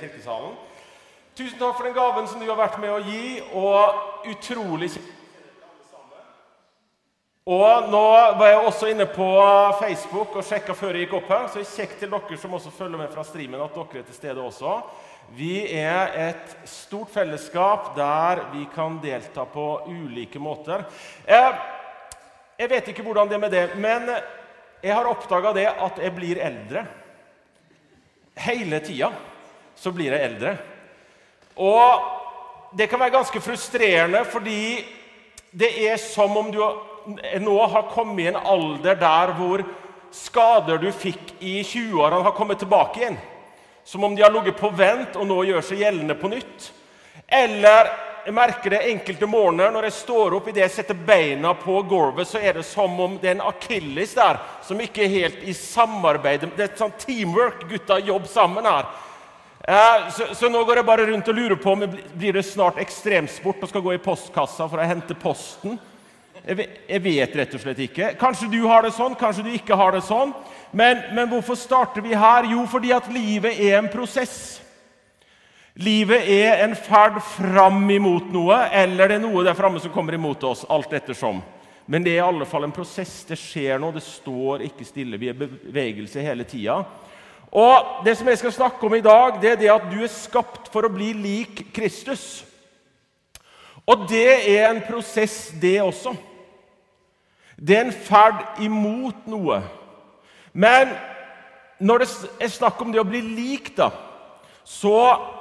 kirkesalen. Tusen takk for den gaven som du har vært med å gi, og utrolig og nå var jeg også inne på Facebook og sjekka før jeg gikk opp her. Så kjekt til dere som også følger med fra streamen, at dere er til stede også. Vi er et stort fellesskap der vi kan delta på ulike måter. Jeg, jeg vet ikke hvordan det er med det, men jeg har oppdaga det at jeg blir eldre. Hele tida så blir jeg eldre. Og det kan være ganske frustrerende, fordi det er som om du nå har kommet i en alder der hvor skader du fikk i 20-årene, har kommet tilbake igjen. Som om de har ligget på vent og nå gjør seg gjeldende på nytt. Eller jeg merker det enkelte morgener når jeg står opp idet jeg setter beina på gulvet, så er det som om det er en akilles der som ikke er helt i samarbeid. Det er et sånt teamwork. Gutta jobber sammen her. Så, så, nå går jeg bare rundt og lurer på om det blir snart ekstremsport og skal gå i postkassa for å hente posten. Jeg vet rett og slett ikke. Kanskje du har det sånn, kanskje du ikke har det sånn. Men, men hvorfor starter vi her? Jo, fordi at livet er en prosess. Livet er en ferd fram imot noe, eller det er noe der framme som kommer imot oss. alt ettersom. Men det er i alle fall en prosess. Det skjer noe, det står ikke stille. Vi er i bevegelse hele tida. Og det som jeg skal snakke om i dag, det er det at du er skapt for å bli lik Kristus. Og det er en prosess, det også. Det er en ferd imot noe. Men når det er snakk om det å bli lik, da, så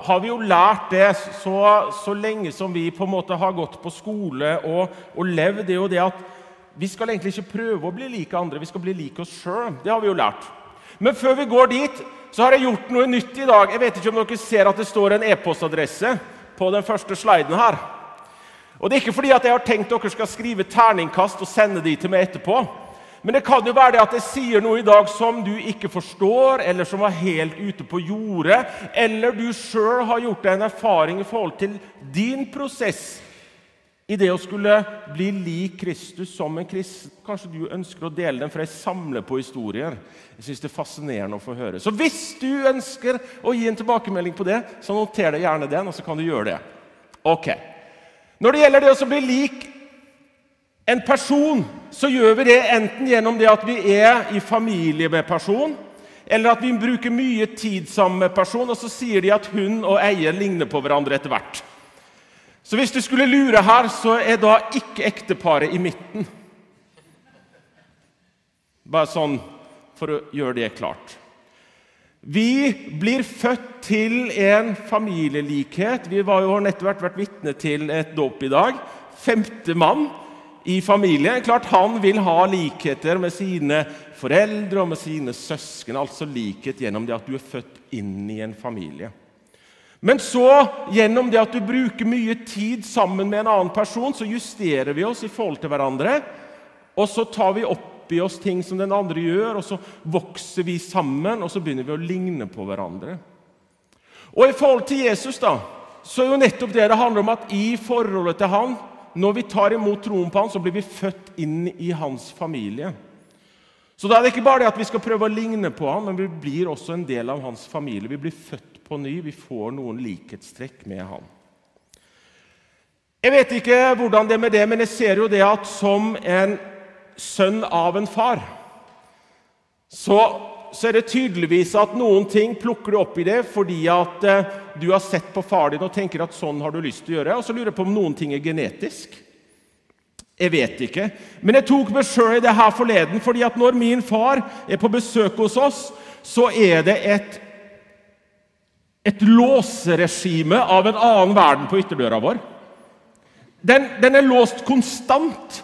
har vi jo lært det så, så, lenge som vi på en måte har gått på skole og, og levd, det er jo det at vi skal egentlig ikke prøve å bli like andre, vi skal bli like oss sjøl. Det har vi jo lært. Men før vi går dit, så har jeg gjort noe nytt i dag. Jeg vet ikke om dere ser at det står en e-postadresse på den første sliden her. Og Det er ikke fordi at jeg har tenkt dere skal skrive terningkast og sende de til meg etterpå. Men det kan jo være det at jeg sier noe i dag som du ikke forstår, eller som var helt ute på jordet, eller du sjøl har gjort deg en erfaring i forhold til din prosess i det å skulle bli lik Kristus som en kristen. Kanskje du ønsker å dele den, for jeg samler på historier. Jeg synes det er fascinerende å få høre. Så hvis du ønsker å gi en tilbakemelding på det, så noter deg gjerne den, og så kan du gjøre det. Ok. Når det gjelder det å bli lik en person, så gjør vi det enten gjennom det at vi er i familie med person, eller at vi bruker mye tid sammen med person, og så sier de at hun og eier ligner på hverandre etter hvert. Så hvis du skulle lure her, så er da ikke ekteparet i midten. Bare sånn for å gjøre det klart. Vi blir født til en familielikhet. Vi var jo nettopp vært vitne til et dåp i dag. Femte mann i familien. Klart Han vil ha likheter med sine foreldre og med sine søsken. Altså likhet gjennom det at du er født inn i en familie. Men så, gjennom det at du bruker mye tid sammen med en annen person, så justerer vi oss i forhold til hverandre. Og så tar vi opp i oss ting som den andre gjør, og så vokser vi sammen, og så begynner vi å ligne på hverandre. Og I forhold til Jesus da, så er jo nettopp det det handler om at i forholdet til han, når vi tar imot troen på han, så blir vi født inn i hans familie. Så da er det ikke bare det at vi skal prøve å ligne på han, men vi blir også en del av hans familie. Vi blir født på ny, vi får noen likhetstrekk med han. Jeg vet ikke hvordan det er med det, men jeg ser jo det at som en sønn av en far, så, så, er det tydeligvis at noen ting plukker du opp i det fordi at eh, du har sett på far din og tenker at sånn har du lyst til å gjøre. Og så lurer jeg på om noen ting er genetisk. Jeg vet ikke. Men jeg tok meg sjøl i det her forleden, fordi at når min far er på besøk hos oss, så er det et, et låseregime av en annen verden på ytterdøra vår. Den, den er låst konstant.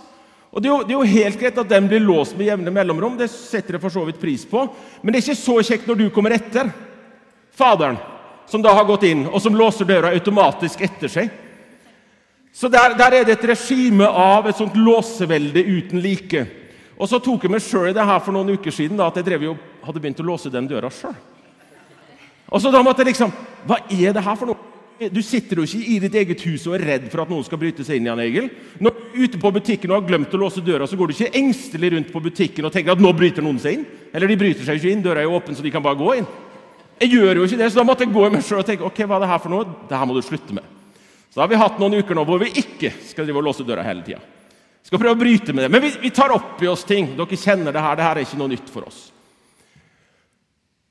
Og det er, jo, det er, jo, helt greit at den blir låst med jevne mellomrom. Det setter jeg for så vidt pris på. Men det er ikke så kjekt når du kommer etter Faderen, som da har gått inn, og som låser døra automatisk etter seg. Så der, der er det et regime av et sånt låsevelde uten like. Og så tok jeg meg sjøl i det her for noen uker siden da, at jeg jo, hadde begynt å låse den døra sjøl. Og så da måtte jeg liksom Hva er det her for noe? Du sitter jo ikke i ditt eget hus og er redd for at noen skal bryte seg inn. Jan Egil. Når du er ute på butikken og har glemt å låse døra, så går du ikke engstelig rundt på butikken og tenker at nå bryter noen seg inn. Eller de bryter seg ikke inn, døra er jo åpen, så de kan bare gå inn. Jeg gjør jo ikke det, så da måtte jeg gå i meg sjøl og tenke ok, hva er det her for noe? Det her må du slutte med. Så da har vi hatt noen uker nå hvor vi ikke skal drive og låse døra hele tida. Skal prøve å bryte med det. Men vi, vi tar opp i oss ting. Dere kjenner det her. Det er ikke noe nytt for oss.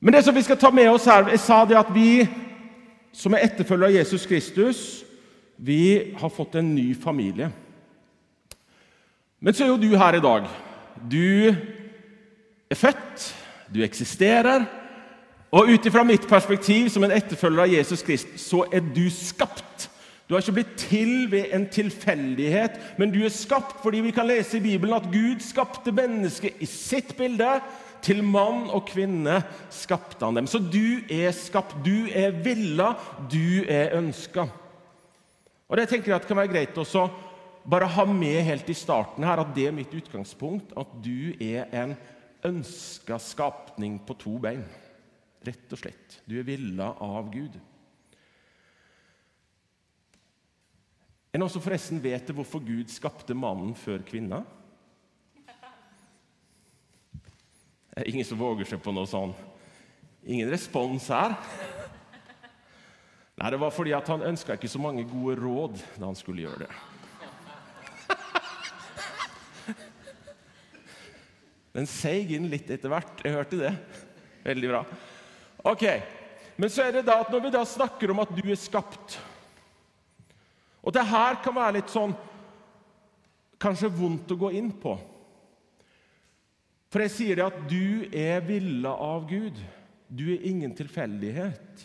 Men det som vi skal ta med oss her Jeg sa det at vi som er etterfølgere av Jesus Kristus, vi har fått en ny familie. Men så er jo du her i dag. Du er født, du eksisterer, og ut ifra mitt perspektiv som en etterfølger av Jesus Kristus, så er du skapt. Du har ikke blitt til ved en tilfeldighet, men du er skapt fordi vi kan lese i Bibelen at Gud skapte mennesket i sitt bilde. Til mann og kvinne skapte han dem. Så du er skapt, du er villa, du er ønska. Og det tenker jeg at kan være greit også bare ha med helt i starten her at det er mitt utgangspunkt. At du er en ønska skapning på to bein. Rett og slett. Du er villa av Gud. Er det noen som forresten vet hvorfor Gud skapte mannen før kvinna? Det er ingen som våger seg på noe sånn. Ingen respons her. Nei, Det var fordi at han ønska ikke så mange gode råd da han skulle gjøre det. Den seig inn litt etter hvert. Jeg hørte det. Veldig bra. Ok, Men så er det da at når vi da snakker om at du er skapt Og det her kan være litt sånn Kanskje vondt å gå inn på. For jeg sier det at du er villa av Gud. Du er ingen tilfeldighet.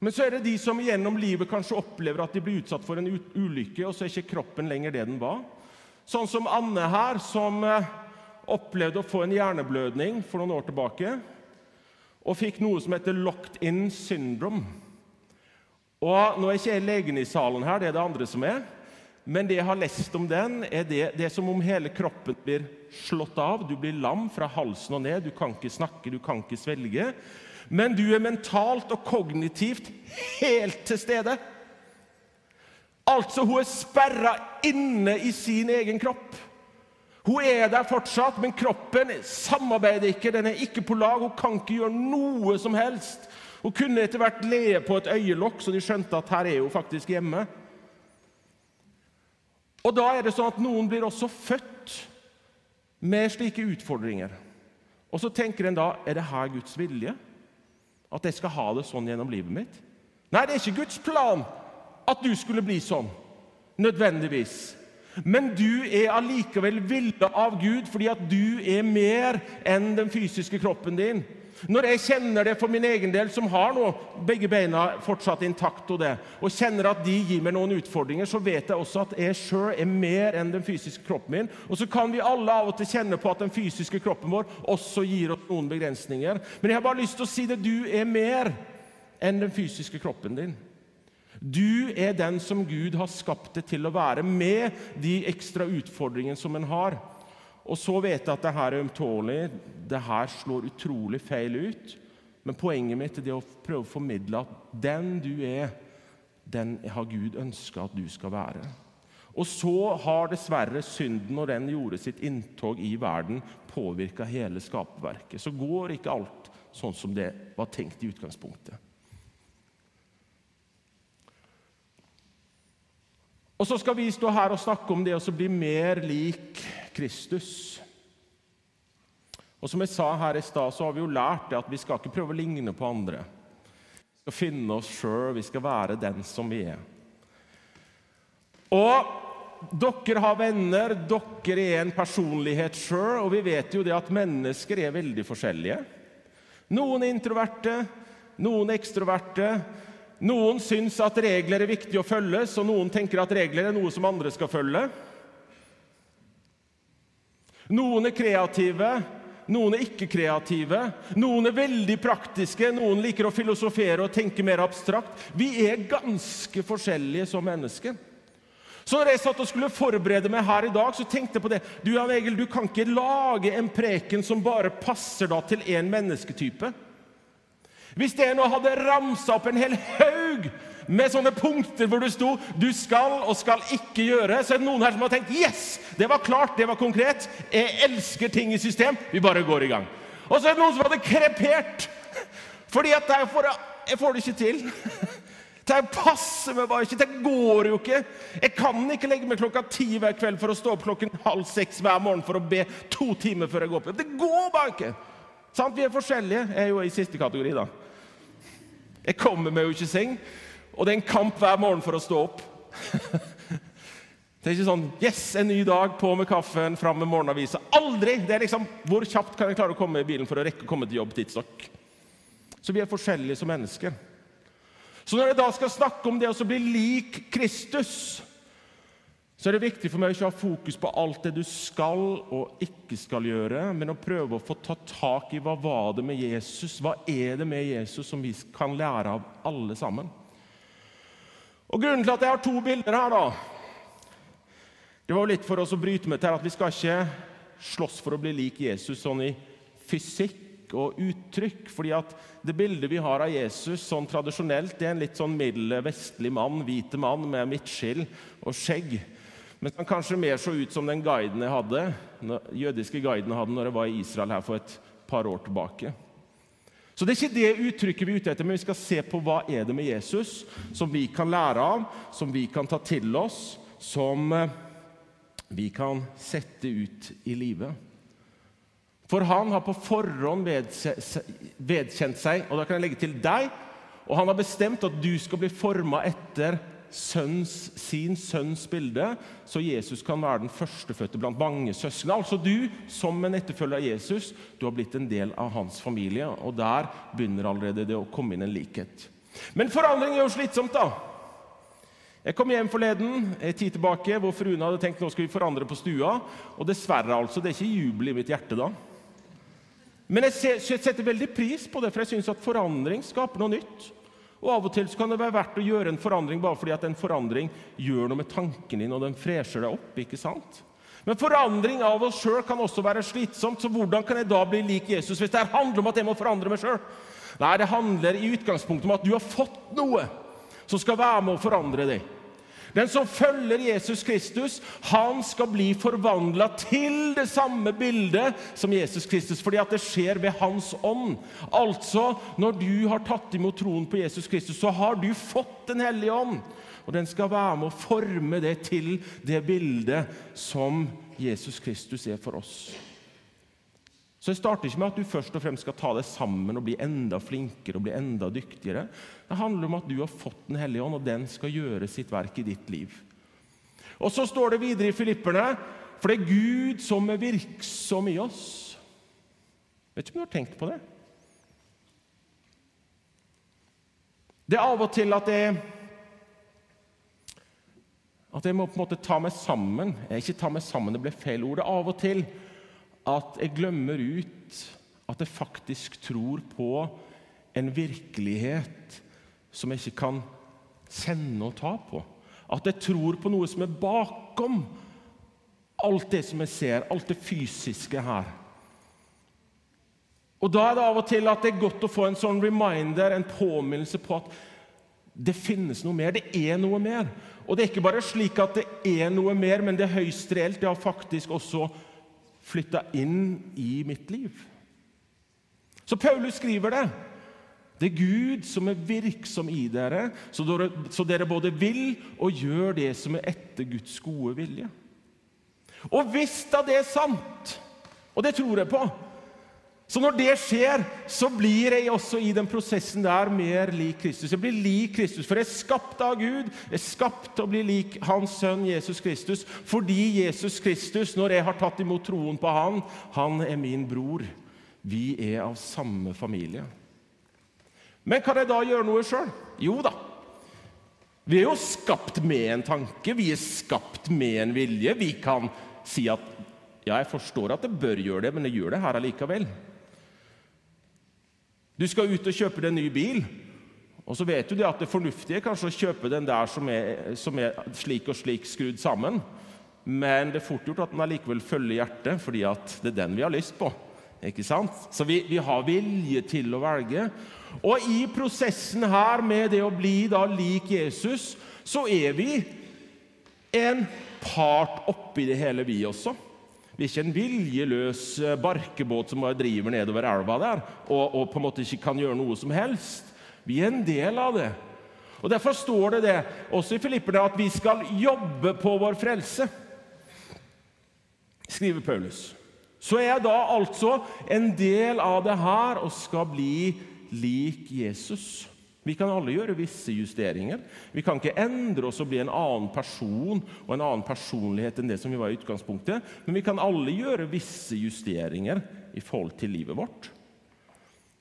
Men så er det de som gjennom livet kanskje opplever at de blir utsatt for en ulykke, og så er ikke kroppen lenger det den var. Sånn som Anne her, som eh, opplevde å få en hjerneblødning for noen år tilbake. Og fikk noe som heter locked in syndrome. Og Nå er ikke jeg legen i salen her, det er det andre som er. Men det jeg har lest om den, er det, det er som om hele kroppen blir slått av. Du blir lam fra halsen og ned. Du kan ikke snakke, du kan ikke svelge. Men du er mentalt og kognitivt helt til stede. Altså, hun er sperra inne i sin egen kropp. Hun er der fortsatt, men kroppen samarbeider ikke. Den er ikke på lag. Hun kan ikke gjøre noe som helst. Hun kunne etter hvert le på et øyelokk, så de skjønte at her er hun faktisk hjemme. Og da er det sånn at Noen blir også født med slike utfordringer. Og så tenker en da er det her Guds vilje? At jeg skal ha det sånn gjennom livet mitt? Nei, det er ikke Guds plan at du skulle bli sånn. Nødvendigvis. Men du er allikevel villet av Gud fordi at du er mer enn den fysiske kroppen din. Når jeg kjenner det for min egen del, som har nå begge beina fortsatt intakt, og det, og kjenner at de gir meg noen utfordringer, så vet jeg også at jeg sjøl er mer enn den fysiske kroppen min. Og så kan vi alle av og til kjenne på at den fysiske kroppen vår også gir oss noen begrensninger. Men jeg har bare lyst til å si det. Du er mer enn den fysiske kroppen din. Du er den som Gud har skapt deg til å være, med de ekstra utfordringene som en har. Og så vet jeg at det her er ømtålig, det her slår utrolig feil ut. Men poenget mitt er det å prøve å formidle at den du er, den har Gud ønska at du skal være. Og så har dessverre synden, når den gjorde sitt inntog i verden, påvirka hele skaperverket. Så går ikke alt sånn som det var tenkt i utgangspunktet. Og så skal vi stå her og snakke om det å bli mer lik Kristus. Og som jeg sa her i stad, så har vi jo lært det at vi skal ikke prøve å ligne på andre. Vi skal finne oss sjøl, vi skal være den som vi er. Og dere har venner, dere er en personlighet sjøl, og vi vet jo det at mennesker er veldig forskjellige. Noen er introverte, noen er ekstroverte, noen syns at regler er viktig å følge, så noen tenker at regler er noe som andre skal følge. Noen er kreative, noen er ikke kreative. Noen er veldig praktiske, noen liker å filosofere og tenke mer abstrakt. Vi er ganske forskjellige som mennesker. Så når jeg satt og skulle forberede meg her i dag, så tenkte jeg på det. Du Jan Egil, du kan ikke lage en preken som bare passer da til én mennesketype. Hvis jeg nå hadde ramsa opp en hel haug med sånne punkter hvor det sto 'du skal og skal ikke gjøre', så er det noen her som har tenkt 'yes, det var klart, det var konkret'. Jeg elsker ting i system. Vi bare går i gang. Og så er det noen som hadde krepert Fordi at jeg får, jeg får det ikke til. Det passer meg bare ikke. Det går jo ikke. Jeg kan ikke legge meg klokka ti hver kveld for å stå opp klokken halv seks hver morgen for å be to timer før jeg går opp. Det går bare ikke! Sant? Vi er forskjellige. Jeg er jo i siste kategori, da. Jeg kommer meg jo ikke i seng, og det er en kamp hver morgen for å stå opp. Det er ikke sånn 'Yes, en ny dag, på med kaffen, fram med morgenavisa'. Aldri! Det er liksom, Hvor kjapt kan jeg klare å komme i bilen for å rekke å komme til jobb tidsnok? Så vi er forskjellige som mennesker. Så når jeg da skal snakke om det å bli lik Kristus, så er det viktig for meg å ikke ha fokus på alt det du skal og ikke skal gjøre, men å prøve å få ta tak i hva var det med Jesus, hva er det med Jesus som vi kan lære av alle sammen. Og Grunnen til at jeg har to bilder her, da, det var litt for oss å bryte med til at vi skal ikke slåss for å bli lik Jesus sånn i fysikk og uttrykk. fordi at det bildet vi har av Jesus sånn tradisjonelt, det er en litt sånn middel vestlig mann, hvite mann med midtskill og skjegg. Men som kanskje mer så ut som den guiden jeg hadde, jødiske guiden jeg hadde når jeg var i Israel her for et par år tilbake. Så det er ikke det uttrykket vi er ute etter, men vi skal se på hva er det med Jesus som vi kan lære av, som vi kan ta til oss, som eh, vi kan sette ut i livet. For han har på forhånd vedkjent seg, og da kan jeg legge til deg, og han har bestemt at du skal bli forma etter sønns, sin sønns bilde, så Jesus kan være den førstefødte blant mange søsken. Altså du, som en etterfølger av Jesus, du har blitt en del av hans familie. Og der begynner allerede det å komme inn en likhet. Men forandring jo slitsomt, da. Jeg kom hjem forleden en tid tilbake, hvor fruen hadde tenkt nå skal vi forandre på stua. Og dessverre, altså, det er ikke jubel i mitt hjerte da. Men jeg setter veldig pris på det, for jeg syns at forandring skaper noe nytt. Og Av og til kan det være verdt å gjøre en forandring bare fordi at en forandring gjør noe med tanken din, og den fresher deg opp. ikke sant? Men forandring av oss sjøl kan også være slitsomt. Så hvordan kan jeg da bli lik Jesus hvis det handler om at jeg må forandre meg sjøl? Nei, det handler i utgangspunktet om at du har fått noe som skal være med å forandre deg. Den som følger Jesus Kristus, han skal bli forvandla til det samme bildet som Jesus Kristus, fordi at det skjer ved Hans ånd. Altså, når du har tatt imot troen på Jesus Kristus, så har du fått Den hellige ånd. Og den skal være med å forme det til det bildet som Jesus Kristus er for oss. Så Det starter ikke med at du først og fremst skal ta deg sammen og bli enda flinkere og bli enda dyktigere. Det handler om at du har fått Den hellige ånd, og den skal gjøre sitt verk i ditt liv. Og Så står det videre i Filipperne for det er Gud som er virksom i oss. Vet ikke om du har tenkt på det? Det er av og til at jeg at jeg må på en måte ta meg sammen. Ikke ta meg sammen, det ble feil ord. Det er av og til at jeg glemmer ut at jeg faktisk tror på en virkelighet som jeg ikke kan kjenne og ta på. At jeg tror på noe som er bakom alt det som jeg ser, alt det fysiske her. Og Da er det av og til at det er godt å få en sånn reminder, en påminnelse på at det finnes noe mer. Det er noe mer. Og det er ikke bare slik at det er noe mer, men det er høyst reelt. Det har faktisk også flytta inn i mitt liv. Så Paulus skriver det. Det er Gud som er virksom i dere, så dere, så dere både vil og gjør det som er etter Guds gode vilje. Og hvis da det er sant, og det tror jeg på, så når det skjer, så blir jeg også i den prosessen der mer lik Kristus. Jeg blir lik Kristus, for jeg er skapt av Gud. Jeg er skapt til å bli lik Hans sønn Jesus Kristus. Fordi Jesus Kristus, når jeg har tatt imot troen på Han, han er min bror. Vi er av samme familie. Men kan jeg da gjøre noe sjøl? Jo da. Vi er jo skapt med en tanke, vi er skapt med en vilje. Vi kan si at ja, jeg forstår at det bør gjøre det, men jeg gjør det her allikevel. Du skal ut og kjøpe deg en ny bil, og så vet du det at det fornuftige er kanskje å kjøpe den der som er, som er slik og slik skrudd sammen. Men det er fort gjort at den allikevel følger hjertet, fordi at det er den vi har lyst på. Ikke sant? Så vi, vi har vilje til å velge. Og i prosessen her med det å bli da lik Jesus, så er vi en part oppi det hele, vi også. Vi er ikke en viljeløs eh, barkebåt som bare driver nedover elva der og, og på en måte ikke kan gjøre noe som helst. Vi er en del av det. Og Derfor står det det også i Filipperne at vi skal jobbe på vår frelse, skriver Paulus. Så er jeg da altså en del av det her og skal bli lik Jesus. Vi kan alle gjøre visse justeringer. Vi kan ikke endre oss og bli en annen person og en annen personlighet enn det som vi var i utgangspunktet, men vi kan alle gjøre visse justeringer i forhold til livet vårt.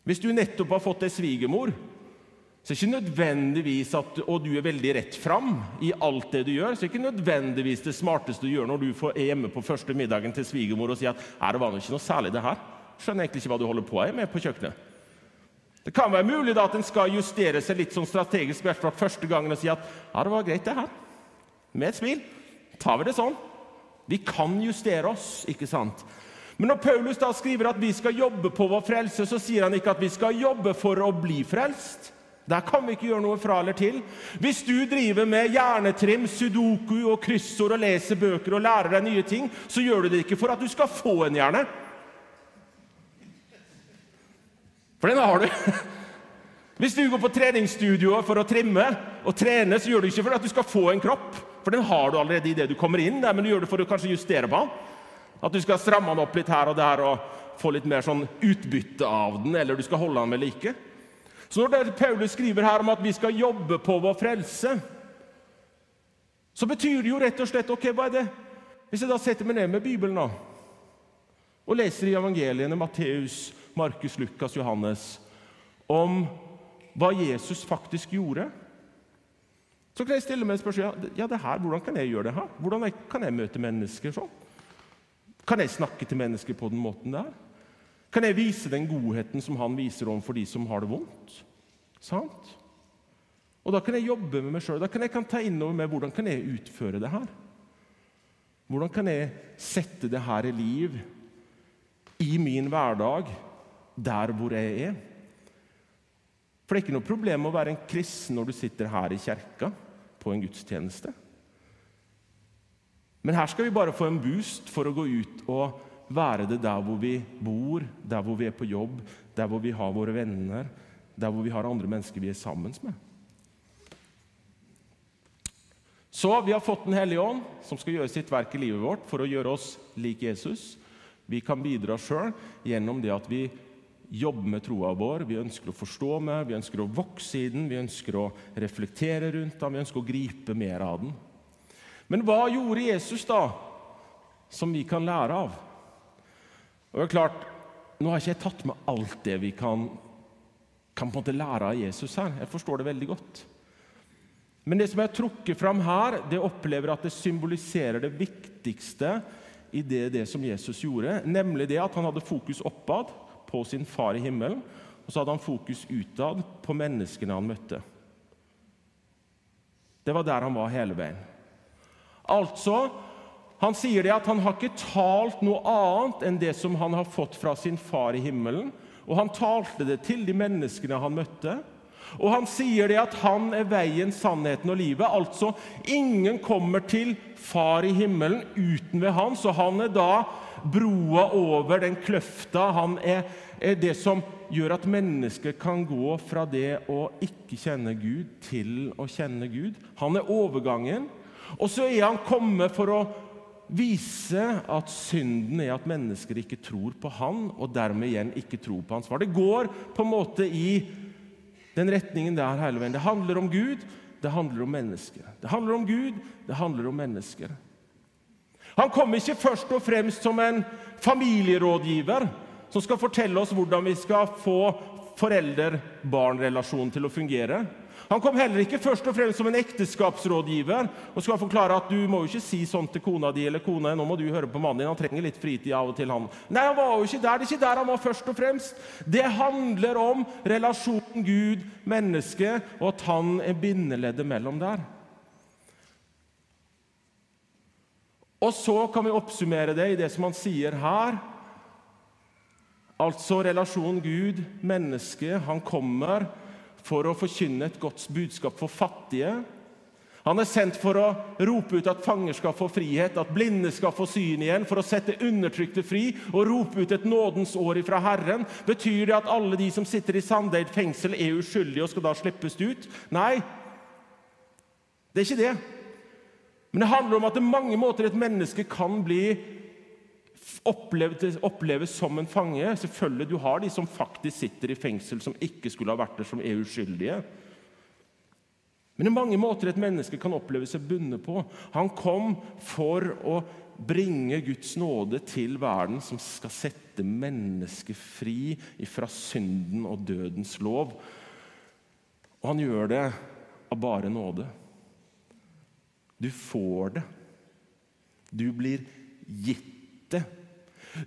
Hvis du nettopp har fått deg svigermor, så er det ikke nødvendigvis at, og du er veldig rett fram i alt det du gjør, så er ikke nødvendigvis det smarteste du gjør når du er hjemme på første middagen til svigermor og sier at det var ikke noe særlig det her. Skjønner egentlig ikke hva du holder på med på kjøkkenet. Det kan være mulig da at en skal justere seg litt sånn strategisk første gangen og si at ja, det var greit, det her. Med et smil tar vi det sånn. Vi kan justere oss, ikke sant? Men når Paulus da skriver at vi skal jobbe på vår frelse, så sier han ikke at vi skal jobbe for å bli frelst. Der kan vi ikke gjøre noe fra eller til. Hvis du driver med hjernetrim, sudoku og kryssord og leser bøker og lærer deg nye ting, så gjør du det ikke for at du skal få en hjerne. For den har du. Hvis du går på treningsstudio for å trimme og trene, så gjør du ikke for at du skal få en kropp, for den har du allerede idet du kommer inn men du gjør det for å kanskje justere på den. At du skal stramme den opp litt her og der og få litt mer sånn utbytte av den, eller du skal holde den ved like. Så når det Paulus skriver her om at vi skal jobbe på vår frelse, så betyr det jo rett og slett ok, hva er det? Hvis jeg da setter meg ned med Bibelen nå, og leser i evangeliene Matteus, Markus, Lukas, Johannes om hva Jesus faktisk gjorde, så kan jeg stille meg spørsmål ja, det her, hvordan kan jeg gjøre det her? Hvordan kan jeg møte mennesker sånn? Kan jeg snakke til mennesker på den måten der? Kan jeg vise den godheten som han viser overfor de som har det vondt? Sant? Og Da kan jeg jobbe med meg sjøl. Da kan jeg kan ta innover meg hvordan kan jeg utføre det her. Hvordan kan jeg sette det her i liv i min hverdag? Der hvor jeg er. For det er ikke noe problem å være en kristen når du sitter her i kjerka på en gudstjeneste. Men her skal vi bare få en boost for å gå ut og være det der hvor vi bor, der hvor vi er på jobb, der hvor vi har våre venner, der hvor vi har andre mennesker vi er sammen med. Så vi har fått Den hellige ånd, som skal gjøre sitt verk i livet vårt for å gjøre oss lik Jesus. Vi kan bidra sjøl gjennom det at vi jobbe med troa vår, vi ønsker å forstå mer, vi ønsker å vokse i den, vi ønsker å reflektere rundt den, vi ønsker å gripe mer av den. Men hva gjorde Jesus, da, som vi kan lære av? Og det er klart, Nå har ikke jeg tatt med alt det vi kan, kan på en måte lære av Jesus her. Jeg forstår det veldig godt. Men det som jeg har trukket fram her, det opplever at det symboliserer det viktigste i det, det som Jesus gjorde, nemlig det at han hadde fokus oppad på sin far i himmelen, og så hadde han fokus utad på menneskene han møtte. Det var der han var hele veien. Altså, Han sier det at han har ikke talt noe annet enn det som han har fått fra sin far i himmelen. Og han talte det til de menneskene han møtte. Og han sier det at han er veien, sannheten og livet. Altså, ingen kommer til Far i himmelen uten ved han, så han er da broa over den kløfta. Han er, er, det som gjør at mennesker kan gå fra det å ikke kjenne Gud, til å kjenne Gud. Han er overgangen. Og så er han kommet for å vise at synden er at mennesker ikke tror på han, og dermed igjen ikke tror på hans svar. Det går på en måte i den retningen der hele veien. Det handler om Gud, det handler om mennesker. Det handler om Gud, det handler om mennesker. Han kommer ikke først og fremst som en familierådgiver som skal fortelle oss hvordan vi skal få forelder-barn-relasjonen til å fungere. Han kom heller ikke først og fremst som en ekteskapsrådgiver og skal forklare at du må jo ikke si sånn til kona di eller kona nå må du høre på mannen din, han trenger litt fritid av og til. han. Nei, han var jo ikke der. Det er ikke der han var først og fremst. Det handler om relasjonen Gud-menneske, og at han er bindeleddet mellom der. Og så kan vi oppsummere det i det som han sier her. Altså relasjonen Gud-menneske. Han kommer for å forkynne et godt budskap for fattige. Han er sendt for å rope ut at fanger skal få frihet, at blinde skal få syn igjen, for å sette undertrykte fri og rope ut et nådens år ifra Herren. Betyr det at alle de som sitter i Sandeid fengsel, er uskyldige og skal da slippes ut? Nei, det er ikke det. Men det handler om at det er mange måter et menneske kan bli oppleves, som en fange. Selvfølgelig, Du har de som faktisk sitter i fengsel, som ikke skulle ha vært der, som er uskyldige. Men det er mange måter et menneske kan oppleve seg bundet på. Han kom for å bringe Guds nåde til verden, som skal sette mennesket fri fra synden og dødens lov. Og han gjør det av bare nåde. Du får det. Du blir gitt det.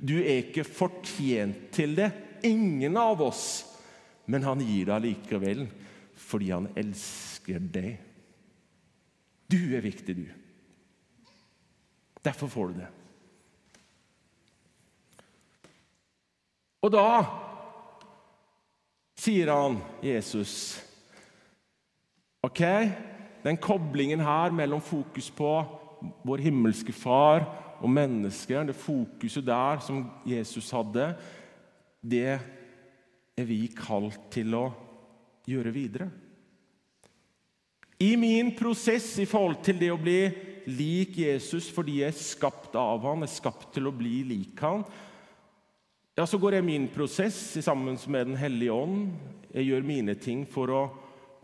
Du er ikke fortjent til det. Ingen av oss. Men han gir deg likevel fordi han elsker deg. Du er viktig, du. Derfor får du det. Og da sier han, Jesus Ok, den koblingen her mellom fokus på vår himmelske Far og mennesker, det fokuset der som Jesus hadde, det er vi kalt til å gjøre videre. I min prosess i forhold til det å bli lik Jesus fordi jeg er skapt av han, er skapt til å bli lik han, ja, så går jeg min prosess sammen med Den hellige ånd. Jeg gjør mine ting for å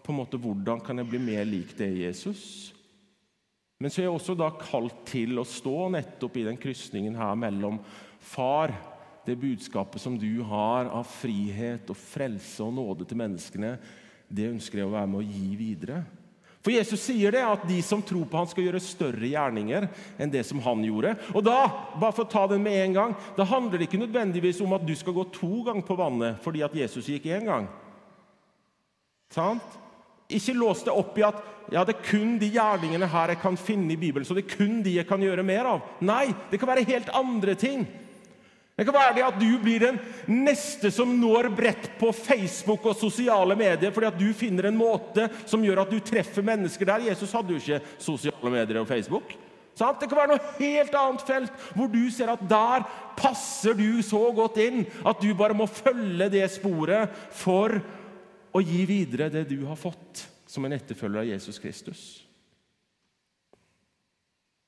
på en måte, Hvordan kan jeg bli mer lik det Jesus? Men så er jeg også da kalt til å stå nettopp i den krysningen her mellom Far, det budskapet som du har av frihet og frelse og nåde til menneskene, det ønsker jeg å være med å gi videre. For Jesus sier det at de som tror på han skal gjøre større gjerninger enn det som han gjorde. Og da bare for å ta den med en gang, da handler det ikke nødvendigvis om at du skal gå to ganger på vannet fordi at Jesus gikk én gang. Sant? Ikke lås det opp i at ja, det er kun de gjerningene her jeg kan finne i Bibelen, så det er kun de jeg kan gjøre mer av. Nei, det kan være helt andre ting. Det kan være det at du blir den neste som når bredt på Facebook og sosiale medier fordi at du finner en måte som gjør at du treffer mennesker der. Jesus hadde jo ikke sosiale medier og Facebook. Sant? Det kan være noe helt annet felt hvor du ser at der passer du så godt inn at du bare må følge det sporet for å gi videre det du har fått som en etterfølger av Jesus Kristus.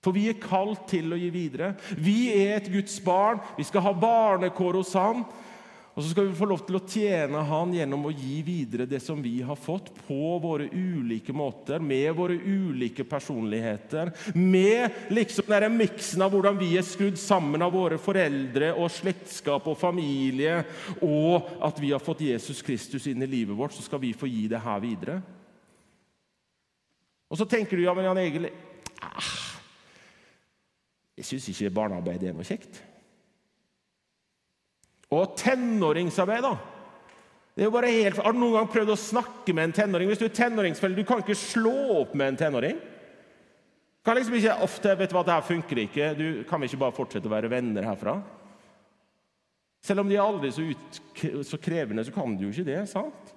For vi er kalt til å gi videre. Vi er et Guds barn. Vi skal ha barnekår hos Han. Og så skal vi få lov til å tjene Han gjennom å gi videre det som vi har fått, på våre ulike måter, med våre ulike personligheter. Med liksom den miksen av hvordan vi er skrudd sammen av våre foreldre og slektskap og familie, og at vi har fått Jesus Kristus inn i livet vårt, så skal vi få gi det her videre. Og så tenker du ja, men Jan Egil ah, jeg syns ikke barnearbeid er noe kjekt. Og tenåringsarbeid, da. Det er jo bare helt, Har du noen gang prøvd å snakke med en tenåring? Hvis Du er tenåringsfelle, du kan ikke slå opp med en tenåring. Kan liksom ikke, ofte, vet du hva, det her funker ikke. Du Kan ikke bare fortsette å være venner herfra? Selv om de er aldri så, ut, så krevende, så kan du jo ikke det. sant?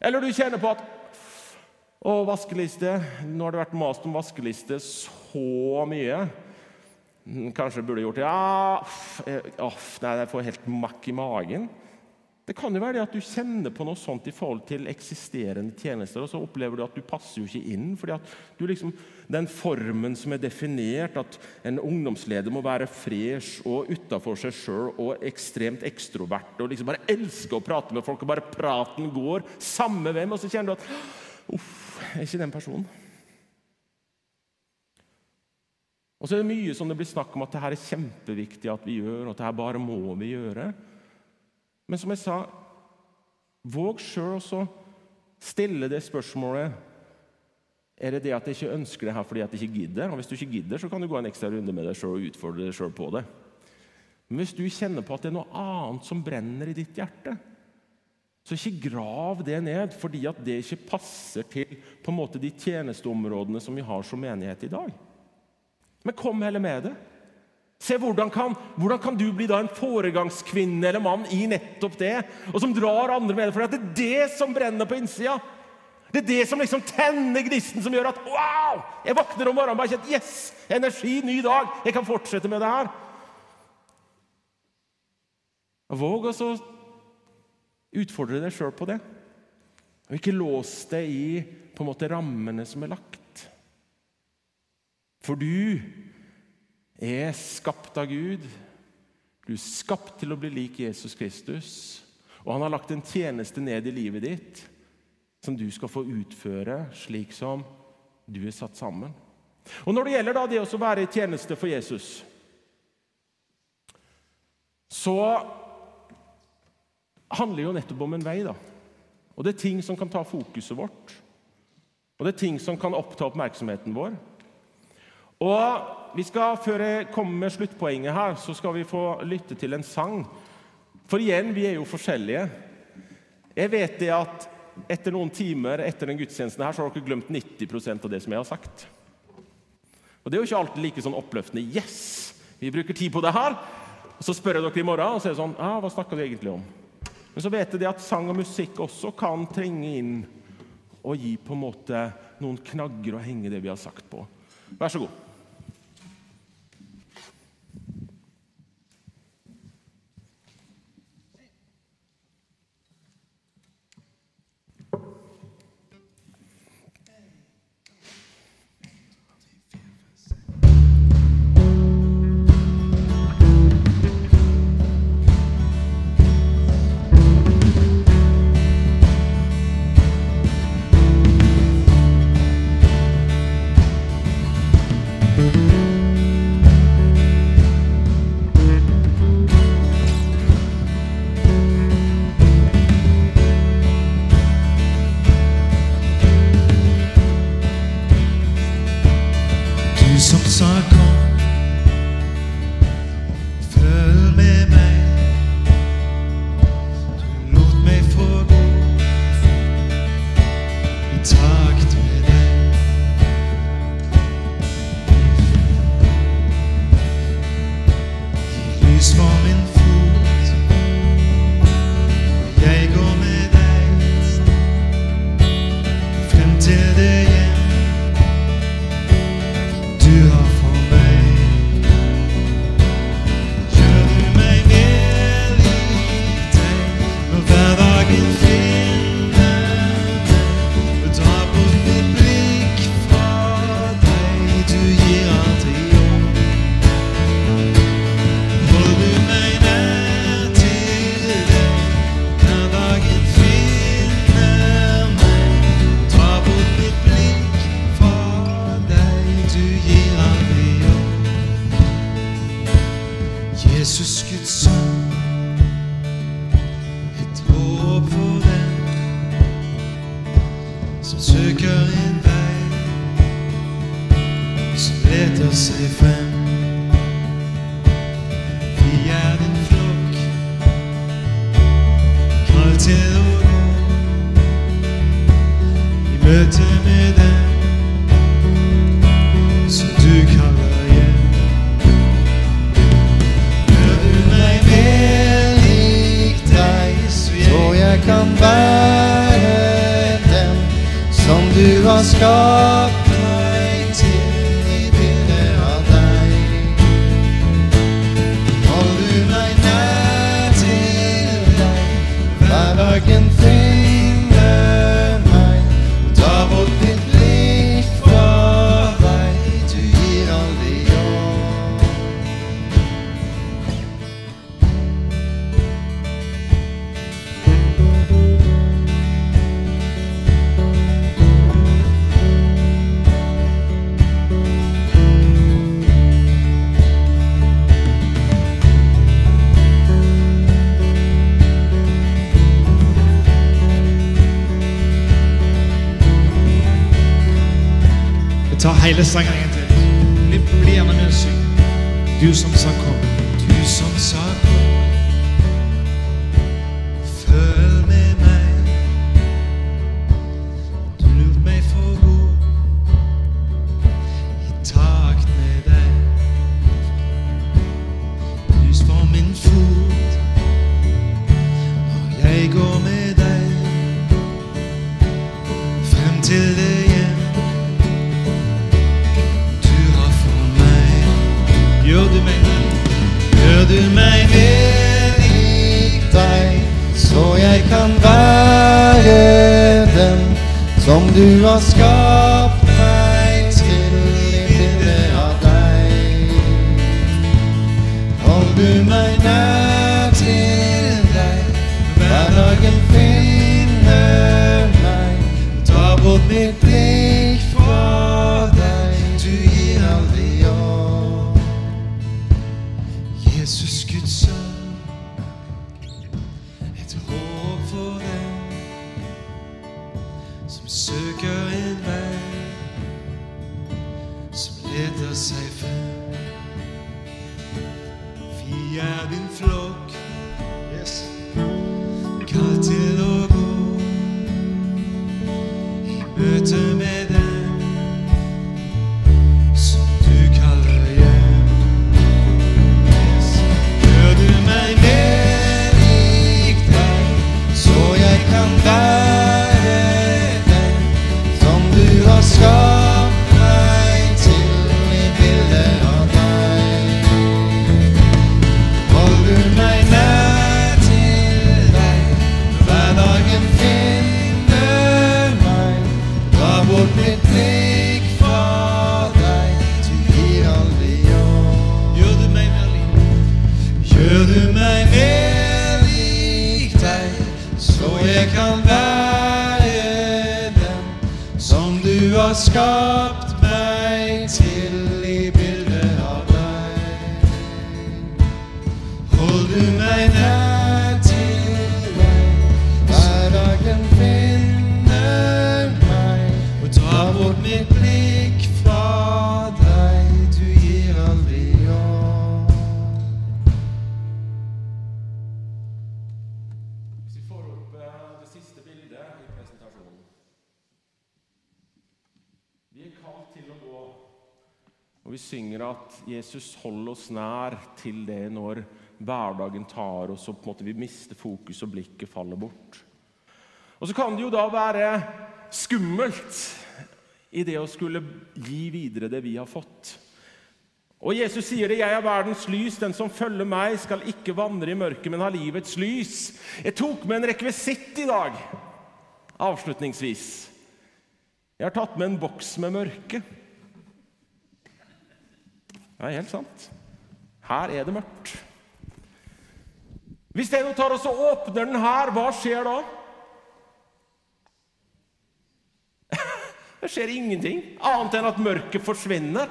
Eller du kjenner på at Å, vaskeliste. Nå har det vært mast om vaskeliste så mye. Kanskje burde gjort det. Ja, off, nei, jeg får helt makk i magen. Det kan jo være det at du kjenner på noe sånt i forhold til eksisterende tjenester, og så opplever du at du passer jo ikke inn. fordi at du liksom, Den formen som er definert, at en ungdomsleder må være fresh og utafor seg sjøl og ekstremt ekstrovert og liksom bare elske å prate med folk, og bare praten går, samme hvem, og så kjenner du at Uff, er ikke den personen. Og så er det mye som det blir snakk om at det her er kjempeviktig at vi gjør, og at det her bare må vi gjøre. Men som jeg sa, våg sjøl også stille det spørsmålet Er det det at jeg ikke ønsker det her fordi at jeg ikke gidder? Og Hvis du ikke gidder, så kan du gå en ekstra runde med deg sjøl og utfordre deg sjøl på det. Men hvis du kjenner på at det er noe annet som brenner i ditt hjerte, så ikke grav det ned fordi at det ikke passer til på en måte de tjenesteområdene som vi har som menighet i dag. Men kom heller med det. Se, hvordan kan, hvordan kan, du bli da en foregangskvinne eller mann i nettopp det, og som drar andre med det? For det er det som brenner på innsida. Det er det som liksom tenner gnisten, som gjør at wow! Jeg våkner om morgenen bare kjenner yes, energi, ny dag. Jeg kan fortsette med det her. Våg å utfordre deg sjøl på det. Og ikke lås deg i på en måte rammene som er lagt. For du er skapt av Gud. Du er skapt til å bli lik Jesus Kristus. Og han har lagt en tjeneste ned i livet ditt som du skal få utføre slik som du er satt sammen. Og Når det gjelder da det å være i tjeneste for Jesus, så handler jo nettopp om en vei. da. Og det er ting som kan ta fokuset vårt. Og det er ting som kan oppta oppmerksomheten vår. Og vi skal, Før jeg kommer med sluttpoenget her, så skal vi få lytte til en sang. For igjen, vi er jo forskjellige. Jeg vet det at etter noen timer etter den gudstjenesten her, så har dere glemt 90% av det som jeg har sagt. Og Det er jo ikke alltid like sånn oppløftende. Yes! Vi bruker tid på det her. Og Så spør jeg dere i morgen, og så er det sånn ah, Hva snakka du egentlig om? Men så vet jeg at sang og musikk også kan trenge inn og gi på en måte noen knagger å henge det vi har sagt på. Vær så god. du har skapt. Hele sangen en gang til. Bli, gjerne med og syng. Du som sa kom. Vi er din Jesus holder oss nær til det når hverdagen tar oss og på en måte vi mister fokus og blikket faller bort. Og så kan det jo da være skummelt i det å skulle gi videre det vi har fått. Og Jesus sier det, 'Jeg er verdens lys. Den som følger meg, skal ikke vandre i mørket, men ha livets lys.' Jeg tok med en rekvisitt i dag, avslutningsvis. Jeg har tatt med en boks med mørke. Det er helt sant. Her er det mørkt. Hvis jeg nå tar og så åpner den her, hva skjer da? Det skjer ingenting annet enn at mørket forsvinner.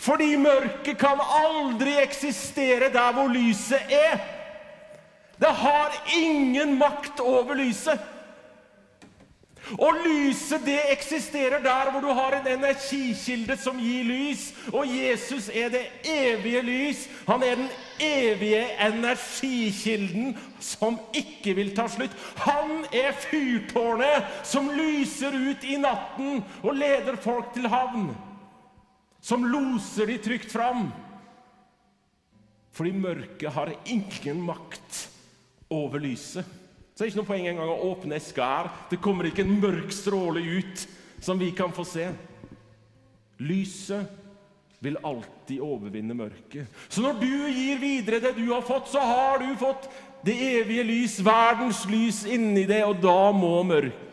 Fordi mørket kan aldri eksistere der hvor lyset er. Det har ingen makt over lyset. Og lyset det eksisterer der hvor du har en energikilde som gir lys. Og Jesus er det evige lys. Han er den evige energikilden som ikke vil ta slutt. Han er fyrtårnet som lyser ut i natten og leder folk til havn. Som loser de trygt fram. Fordi mørket har ingen makt over lyset. Så det er ikke noe poeng engang å åpne eska her. Det kommer ikke en mørk stråle ut som vi kan få se. Lyset vil alltid overvinne mørket. Så når du gir videre det du har fått, så har du fått det evige lys, verdens lys, inni det, og da må mørket